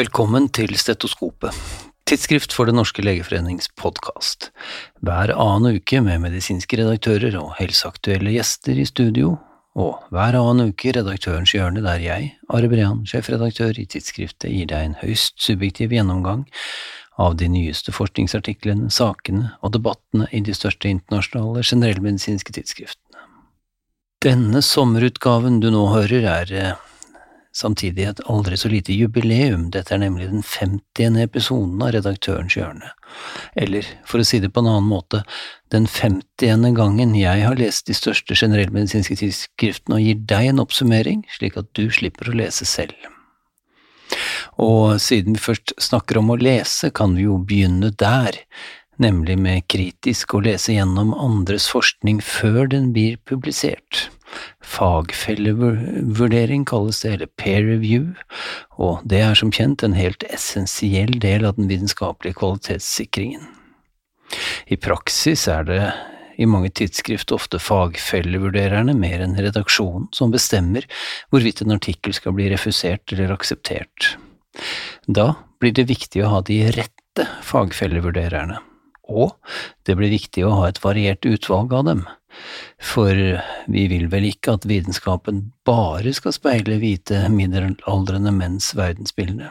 Velkommen til Stetoskopet, tidsskrift for Den norske legeforenings podkast. Hver annen uke med medisinske redaktører og helseaktuelle gjester i studio, og hver annen uke Redaktørens hjørne, der jeg, Are Brean, sjefredaktør i tidsskriftet, gir deg en høyst subjektiv gjennomgang av de nyeste forskningsartiklene, sakene og debattene i de største internasjonale generellmedisinske tidsskriftene. Denne sommerutgaven du nå hører, er eh, samtidig et aldri så lite jubileum, dette er nemlig den 50. episoden av Redaktørens hjørne. Eller, for å si det på en annen måte, den 50. gangen jeg har lest de største generellmedisinske tidsskriftene og gir deg en oppsummering, slik at du slipper å lese selv. Og siden vi først snakker om å lese, kan vi jo begynne der, nemlig med kritisk å lese gjennom andres forskning før den blir publisert. Fagfellevurdering kalles det, eller peer review, og det er som kjent en helt essensiell del av den vitenskapelige kvalitetssikringen. I praksis er det i mange tidsskrift ofte fagfellevurdererne mer enn redaksjonen som bestemmer hvorvidt en artikkel skal bli refusert eller akseptert. Da blir det viktig å ha de rette fagfellevurdererne, og det blir viktig å ha et variert utvalg av dem. For vi vil vel ikke at vitenskapen bare skal speile hvite, middelaldrende menns verdensbilde.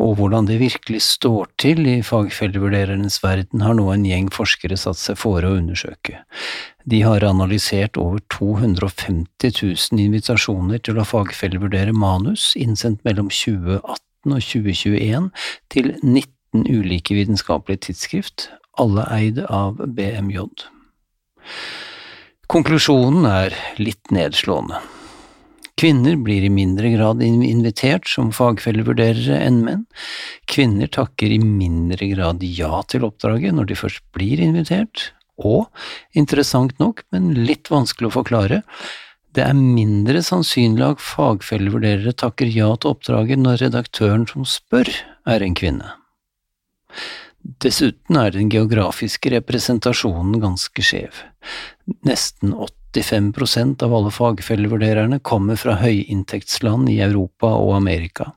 Og hvordan det virkelig står til i fagfellevurderernes verden, har nå en gjeng forskere satt seg fore å undersøke. De har analysert over 250 000 invitasjoner til å fagfellevurdere manus, innsendt mellom 2018 og 2021 til 19 ulike vitenskapelige tidsskrift, alle eid av BMJ. Konklusjonen er litt nedslående. Kvinner blir i mindre grad invitert som fagfellevurderere enn menn. Kvinner takker i mindre grad ja til oppdraget når de først blir invitert, og, interessant nok, men litt vanskelig å forklare, det er mindre sannsynlig at fagfellevurderere takker ja til oppdraget når redaktøren som spør, er en kvinne. Dessuten er den geografiske representasjonen ganske skjev. Nesten 85% av alle fagfellevurdererne kommer fra høyinntektsland i Europa og Amerika.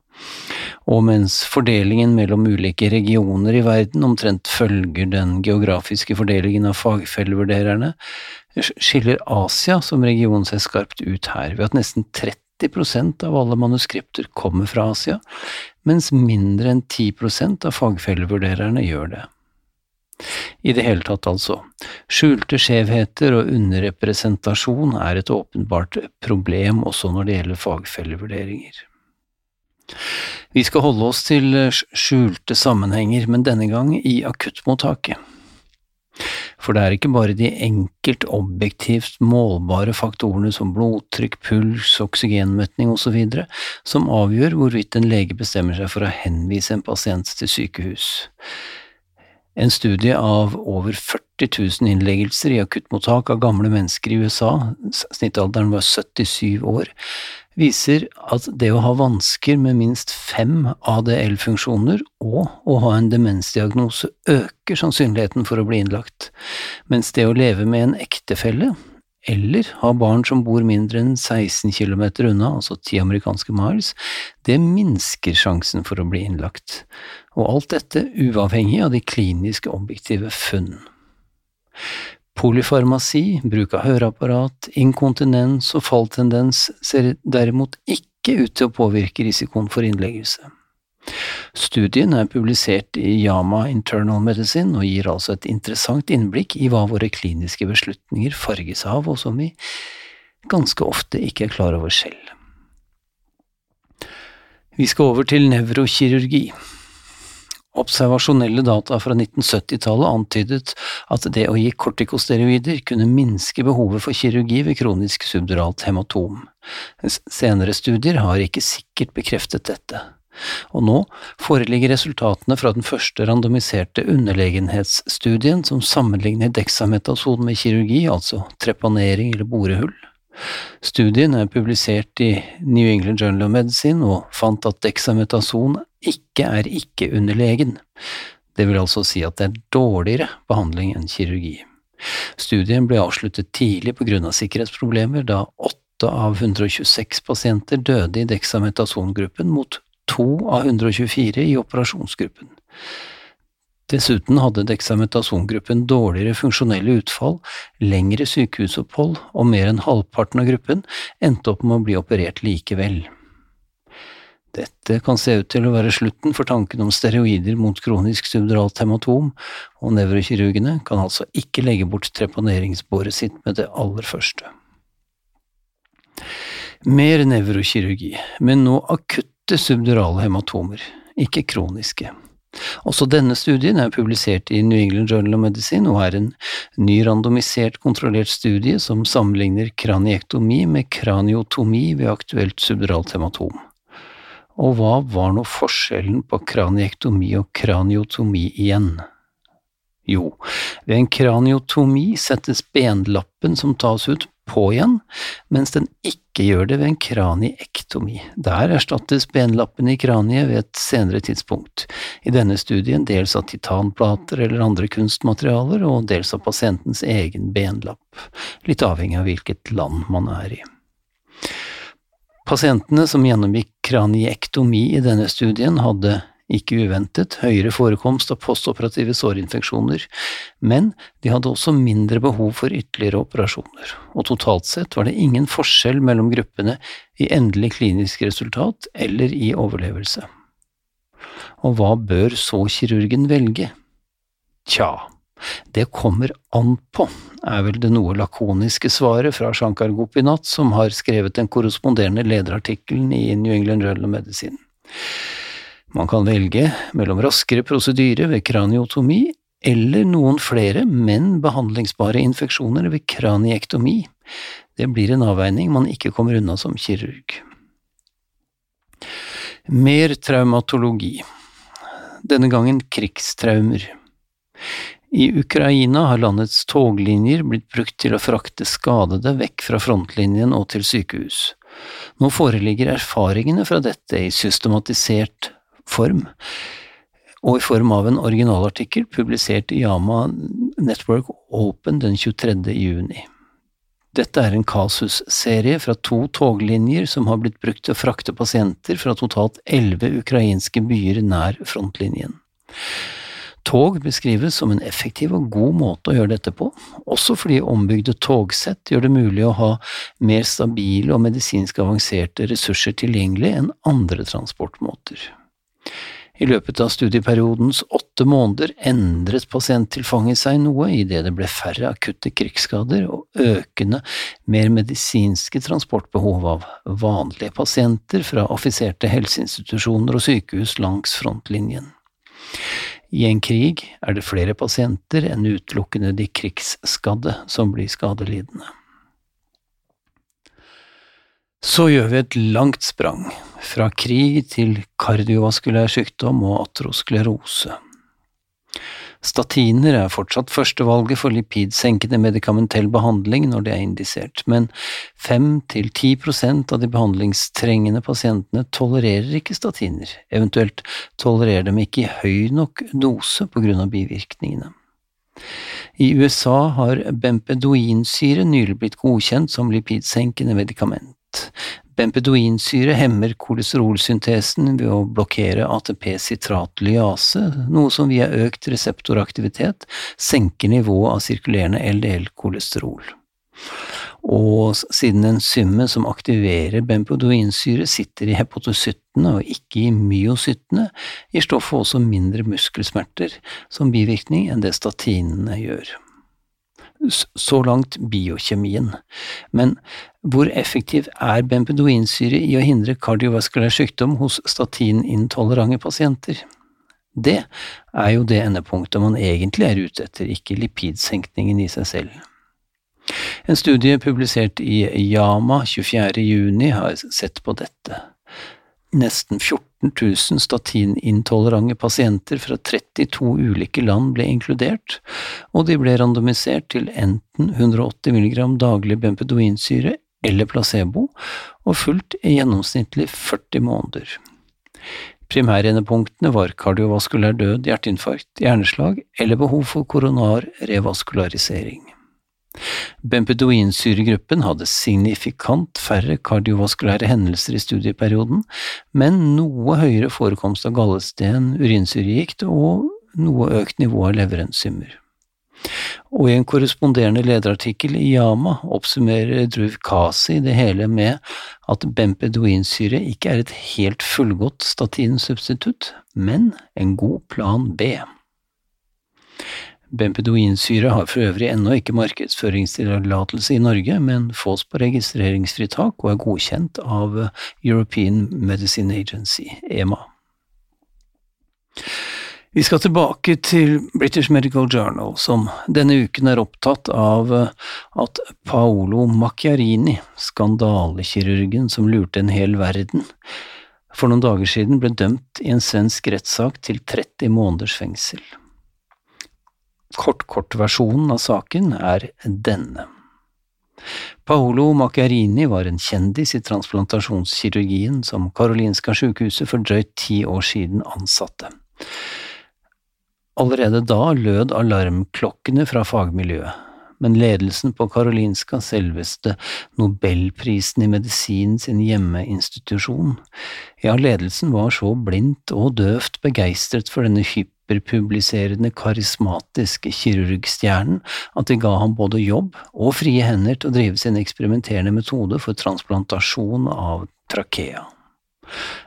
Og mens fordelingen mellom ulike regioner i verden omtrent følger den geografiske fordelingen av fagfellevurdererne, skiller Asia som region seg skarpt ut her, ved at nesten 30 av alle manuskripter kommer fra Asia, mens mindre enn 10% av fagfellevurdererne gjør det. I det hele tatt, altså. Skjulte skjevheter og underrepresentasjon er et åpenbart problem også når det gjelder fagfellevurderinger. Vi skal holde oss til skjulte sammenhenger, men denne gang i akuttmottaket. For det er ikke bare de enkelt objektivt målbare faktorene som blodtrykk, puls, oksygenmetning osv. som avgjør hvorvidt en lege bestemmer seg for å henvise en pasient til sykehus. En studie av over 40 000 innleggelser i akuttmottak av gamle mennesker i USA, snittalderen var 77 år, viser at det å ha vansker med minst fem ADL-funksjoner og å ha en demensdiagnose øker sannsynligheten for å bli innlagt, mens det å leve med en ektefelle, eller ha barn som bor mindre enn 16 km unna, altså 10 amerikanske miles, det minsker sjansen for å bli innlagt, og alt dette uavhengig av de kliniske objektive funn. Polyfarmasi, bruk av høreapparat, inkontinens og falltendens ser derimot ikke ut til å påvirke risikoen for innleggelse. Studien er publisert i Yama Internal Medicine og gir altså et interessant innblikk i hva våre kliniske beslutninger farges av, og som vi ganske ofte ikke er klar over selv. Vi skal over til nevrokirurgi. Observasjonelle data fra 1970-tallet antydet at det å gi kortikosteroider kunne minske behovet for kirurgi ved kronisk subduralt hematom. Senere studier har ikke sikkert bekreftet dette. Og nå foreligger resultatene fra den første randomiserte underlegenhetsstudien som sammenligner dexametason med kirurgi, altså trepanering eller borehull. Studien er publisert i New England Journal of Medicine og fant at dexametason ikke er ikke-underlegen, det vil altså si at det er dårligere behandling enn kirurgi. Studien ble avsluttet tidlig på grunn av sikkerhetsproblemer, da åtte av 126 pasienter døde i dexametasongruppen mot to av 124 i operasjonsgruppen. Dessuten hadde dexametasongruppen dårligere funksjonelle utfall, lengre sykehusopphold, og mer enn halvparten av gruppen endte opp med å bli operert likevel. Dette kan se ut til å være slutten for tanken om steroider mot kronisk subduralt hematom, og nevrokirurgene kan altså ikke legge bort treponeringsbåret sitt med det aller første. Mer nevrokirurgi, men nå akutte subdurale hematomer, ikke kroniske. Også denne studien er publisert i New England Journal of Medicine og er en ny randomisert, kontrollert studie som sammenligner kraniektomi med kraniotomi ved aktuelt subduralt hematom. Og hva var nå forskjellen på kraniektomi og kraniotomi igjen? Jo, ved en kraniotomi settes benlappen som tas ut, på igjen, mens den ikke gjør det ved en kraniektomi. Der erstattes benlappen i kraniet ved et senere tidspunkt, i denne studien dels av titanplater eller andre kunstmaterialer, og dels av pasientens egen benlapp, litt avhengig av hvilket land man er i. Pasientene som gjennomgikk kraniektomi i denne studien, hadde ikke uventet, høyere forekomst av postoperative sårinfeksjoner, men de hadde også mindre behov for ytterligere operasjoner, og totalt sett var det ingen forskjell mellom gruppene i endelig klinisk resultat eller i overlevelse. Og hva bør så kirurgen velge? Tja, det kommer an på, er vel det noe lakoniske svaret fra Shankar Gopinath, som har skrevet den korresponderende lederartikkelen i New England Journal of Medicine. Man kan velge mellom raskere prosedyre ved kraniotomi eller noen flere, men behandlingsbare infeksjoner ved kraniektomi. Det blir en avveining man ikke kommer unna som kirurg. Mer traumatologi. Denne gangen krigstraumer. I Ukraina har landets toglinjer blitt brukt til å frakte skadede vekk fra frontlinjen og til sykehus. Nå foreligger erfaringene fra dette i systematisert form, og i form av en originalartikkel publisert i Yama Network Open den 23. juni. Dette er en kasusserie fra to toglinjer som har blitt brukt til å frakte pasienter fra totalt elleve ukrainske byer nær frontlinjen. Tog beskrives som en effektiv og god måte å gjøre dette på, også fordi ombygde togsett gjør det mulig å ha mer stabile og medisinsk avanserte ressurser tilgjengelig enn andre transportmåter. I løpet av studieperiodens åtte måneder endret pasienttilfanget seg noe idet det ble færre akutte krigsskader og økende, mer medisinske transportbehov av vanlige pasienter fra offiserte helseinstitusjoner og sykehus langs frontlinjen. I en krig er det flere pasienter enn utelukkende de krigsskadde som blir skadelidende. Så gjør vi et langt sprang, fra krig til kardiovaskulær sykdom og atrosklerose. Statiner er fortsatt førstevalget for lipidsenkende medikamentell behandling når det er indisert, men 5–10 prosent av de behandlingstrengende pasientene tolererer ikke statiner, eventuelt tolererer dem ikke i høy nok dose på grunn av bivirkningene. I USA har bempedoinsyre nylig blitt godkjent som lipidsenkende medikament. Bempedoinsyre hemmer kolesterolsyntesen ved å blokkere ATP-sitratlyase, noe som via økt reseptoraktivitet senker nivået av sirkulerende LDL-kolesterol. Og siden enzymet som aktiverer bempedoinsyre sitter i hepatocyttene og ikke i myocyttene, gir stoffet også mindre muskelsmerter som bivirkning enn det statinene gjør. Så langt biokjemien. Men hvor effektiv er bempedoinsyre i å hindre kardiovaskulær sykdom hos statinintolerante pasienter? Det er jo det endepunktet man egentlig er ute etter, ikke lipidsenkningen i seg selv. En studie publisert i Yama 24. juni har sett på dette. Nesten 14 000 statinintolerante pasienter fra 32 ulike land ble inkludert, og de ble randomisert til enten 180 mg daglig bempedoinsyre eller placebo, og fulgt i gjennomsnittlig 40 måneder. Primærendepunktene var kardiovaskulær død, hjerteinfarkt, hjerneslag eller behov for koronar revaskularisering. Bempedoinsyregruppen hadde signifikant færre kardiovaskulære hendelser i studieperioden, men noe høyere forekomst av gallesten, urinsyregikt og noe økt nivå av leverenzymer. Og i en korresponderende lederartikkel i Yama oppsummerer Dhruv Kasi det hele med at bempedoinsyre ikke er et helt fullgodt statinsubstitutt, men en god plan B. Bempedoinsyre har for øvrig ennå ikke markedsføringstillatelse i Norge, men fås på registreringsfritak og er godkjent av European Medicine Agency, EMA. Vi skal tilbake til British Medical Journal, som denne uken er opptatt av at Paolo Macchiarini, skandalekirurgen som lurte en hel verden, for noen dager siden ble dømt i en svensk rettssak til 30 måneders fengsel. Kort-kort-versjonen av saken er denne. Paolo Macchiarini var en kjendis i transplantasjonskirurgien som Karolinska sykehuset for drøyt ti år siden ansatte. Allerede da lød alarmklokkene fra fagmiljøet, men ledelsen på Karolinska, selveste nobelprisen i medisin sin hjemmeinstitusjon, ja, ledelsen var så blindt og døvt begeistret for denne hypp hyperpubliserende, karismatiske kirurgstjernen at de ga ham både jobb og frie hender til å drive sin eksperimenterende metode for transplantasjon av trakea.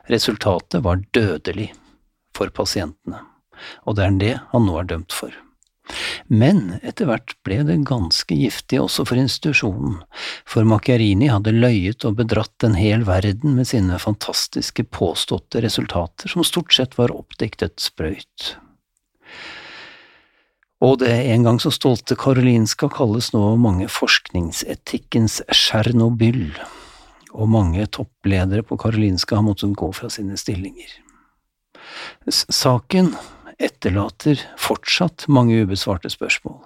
Resultatet var dødelig for pasientene, og det er det han nå er dømt for. Men etter hvert ble det ganske giftig også for institusjonen, for Macchiarini hadde løyet og bedratt en hel verden med sine fantastiske påståtte resultater, som stort sett var oppdiktet sprøyt. Og det en gang så stolte Karolinska kalles nå mange forskningsetikkens Tsjernobyl, og mange toppledere på Karolinska har måttet gå fra sine stillinger. Saken etterlater fortsatt mange ubesvarte spørsmål.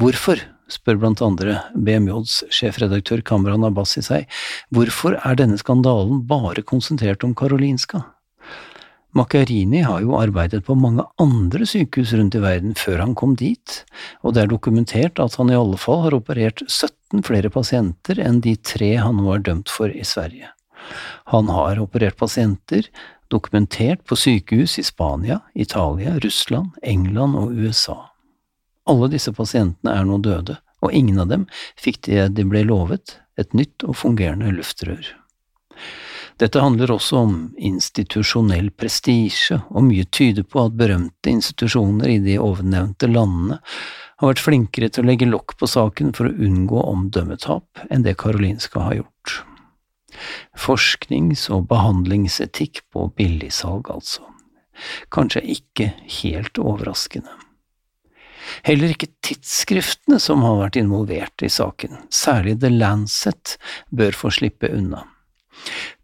Hvorfor, spør blant andre BMJs sjefredaktør Kamran Abbasi seg, hvorfor er denne skandalen bare konsentrert om Karolinska? Macchiarini har jo arbeidet på mange andre sykehus rundt i verden før han kom dit, og det er dokumentert at han i alle fall har operert 17 flere pasienter enn de tre han er dømt for i Sverige. Han har operert pasienter dokumentert på sykehus i Spania, Italia, Russland, England og USA. Alle disse pasientene er nå døde, og ingen av dem fikk det de ble lovet, et nytt og fungerende luftrør. Dette handler også om institusjonell prestisje, og mye tyder på at berømte institusjoner i de ovennevnte landene har vært flinkere til å legge lokk på saken for å unngå omdømmetap enn det Karolinska har gjort. Forsknings- og behandlingsetikk på billigsalg, altså. Kanskje ikke helt overraskende. Heller ikke tidsskriftene som har vært involvert i saken, særlig The Lancet, bør få slippe unna.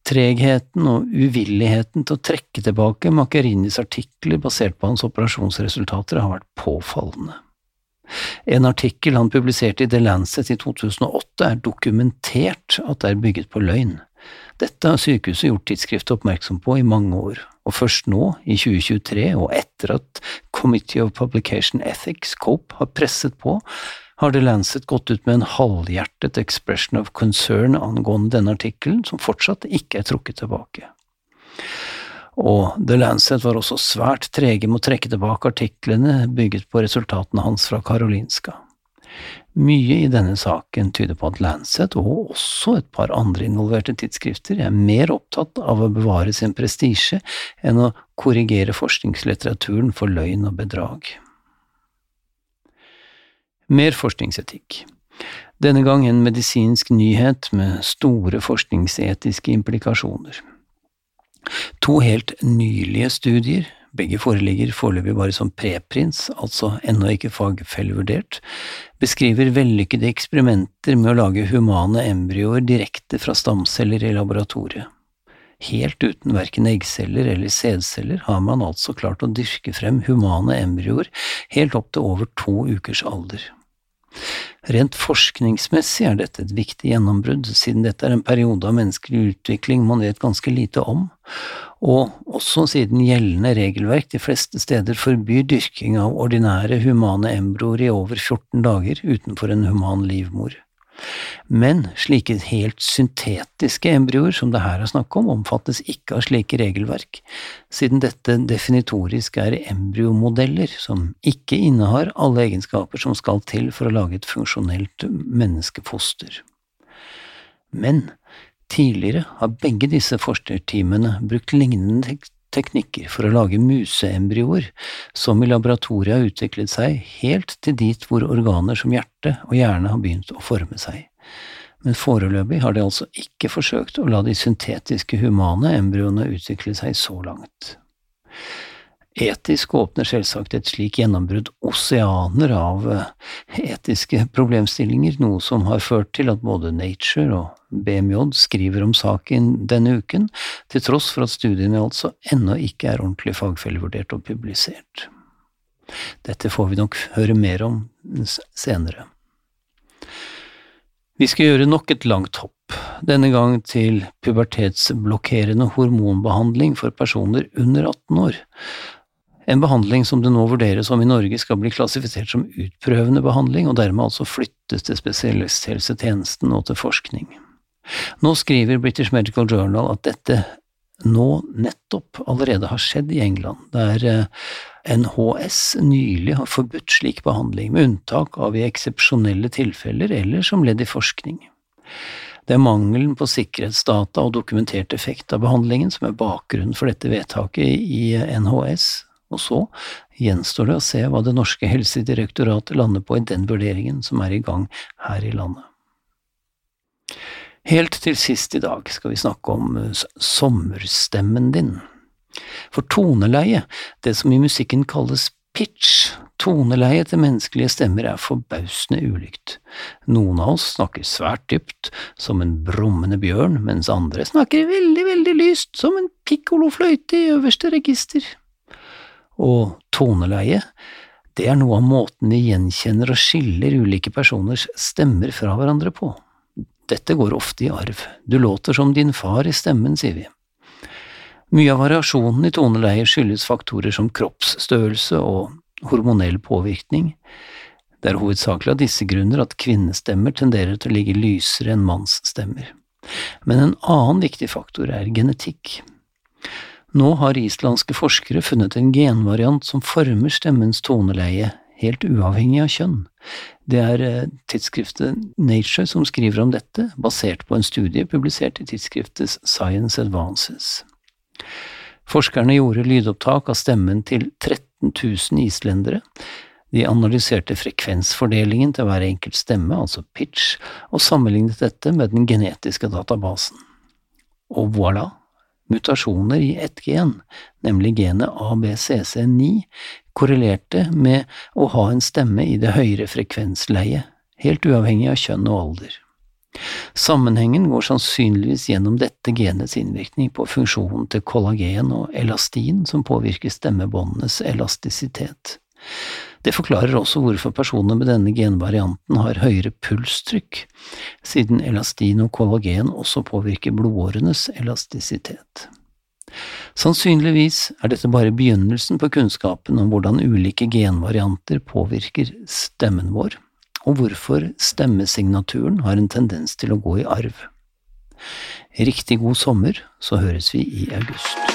Tregheten og uvilligheten til å trekke tilbake Macchiarinis artikler basert på hans operasjonsresultater har vært påfallende. En artikkel han publiserte i The Lancet i 2008 er dokumentert at det er bygget på løgn. Dette har sykehuset gjort tidsskriftet oppmerksom på i mange år, og først nå, i 2023, og etter at Committee of Publication Ethics, COPE, har presset på, har The Lancet gått ut med en halvhjertet expression of concern angående denne artikkelen, som fortsatt ikke er trukket tilbake. Og The Lancet var også svært trege med å trekke tilbake artiklene bygget på resultatene hans fra Karolinska. Mye i denne saken tyder på at Lancet, og også et par andre involverte tidsskrifter, er mer opptatt av å bevare sin prestisje enn å korrigere forskningslitteraturen for løgn og bedrag. Mer forskningsetikk. Denne gang en medisinsk nyhet med store forskningsetiske implikasjoner. To helt nylige studier, begge foreligger foreløpig bare som preprins, altså ennå ikke fagfellevurdert, beskriver vellykkede eksperimenter med å lage humane embryoer direkte fra stamceller i laboratoriet. Helt uten verken eggceller eller sædceller har man altså klart å dyrke frem humane embryoer helt opp til over to ukers alder. Rent forskningsmessig er dette et viktig gjennombrudd, siden dette er en periode av menneskelig utvikling man vet ganske lite om, og også siden gjeldende regelverk de fleste steder forbyr dyrking av ordinære humane embryoer i over 14 dager utenfor en human livmor. Men slike helt syntetiske embryoer som det her er snakk om, omfattes ikke av slike regelverk, siden dette definitorisk er embryomodeller som ikke innehar alle egenskaper som skal til for å lage et funksjonelt menneskefoster. Men tidligere har begge disse forskerteamene brukt lignende teknikker for å lage museembryoer, som i laboratoriet har utviklet seg helt til dit hvor organer som hjerte og hjerne har begynt å forme seg. Men foreløpig har de altså ikke forsøkt å la de syntetiske humane embryoene utvikle seg så langt. Etisk åpner selvsagt et slik gjennombrudd oseaner av eh, etiske problemstillinger, noe som har ført til at både Nature og BMJ skriver om saken denne uken, til tross for at studiene altså ennå ikke er ordentlig fagfellevurdert og publisert. Dette får vi nok høre mer om senere. Vi skal gjøre nok et langt hopp, denne gang til pubertetsblokkerende hormonbehandling for personer under 18 år, en behandling som det nå vurderes om i Norge skal bli klassifisert som utprøvende behandling, og dermed altså flyttes til spesialisthelsetjenesten og til forskning. Nå skriver British Medical Journal at dette nå nettopp allerede har skjedd i England, der eh, NHS nylig har forbudt slik behandling, med unntak av i eksepsjonelle tilfeller eller som ledd i forskning. Det er mangelen på sikkerhetsdata og dokumentert effekt av behandlingen som er bakgrunnen for dette vedtaket i NHS, og så gjenstår det å se hva det norske helsedirektoratet lander på i den vurderingen som er i gang her i landet. Helt til sist i dag skal vi snakke om eh, sommerstemmen din. For toneleie, det som i musikken kalles pitch, toneleie til menneskelige stemmer er forbausende ulikt. Noen av oss snakker svært dypt, som en brummende bjørn, mens andre snakker veldig, veldig lyst, som en pikkolofløyte i øverste register og toneleie, det er noe av måten vi gjenkjenner og skiller ulike personers stemmer fra hverandre på. Dette går ofte i arv, du låter som din far i stemmen, sier vi. Mye av variasjonen i toneleie skyldes faktorer som kroppsstørrelse og hormonell påvirkning. Det er hovedsakelig av disse grunner at kvinnestemmer tenderer til å ligge lysere enn mannsstemmer. Men en annen viktig faktor er genetikk. Nå har islandske forskere funnet en genvariant som former stemmens toneleie, helt uavhengig av kjønn. Det er eh, tidsskriftet Nature som skriver om dette, basert på en studie publisert i tidsskriftet Science Advances. Forskerne gjorde lydopptak av stemmen til 13 000 islendere. De analyserte frekvensfordelingen til hver enkelt stemme, altså pitch, og sammenlignet dette med den genetiske databasen. Og voilà, mutasjoner i ett gen, nemlig genet ABCC9, korrelerte med å ha en stemme i det høyere frekvensleiet, helt uavhengig av kjønn og alder. Sammenhengen går sannsynligvis gjennom dette genets innvirkning på funksjonen til kollagen og elastin, som påvirker stemmebåndenes elastisitet. Det forklarer også hvorfor personer med denne genvarianten har høyere pulstrykk, siden elastin og kollagen også påvirker blodårenes elastisitet. Sannsynligvis er dette bare begynnelsen på kunnskapen om hvordan ulike genvarianter påvirker stemmen vår, og hvorfor stemmesignaturen har en tendens til å gå i arv. Riktig god sommer, så høres vi i august.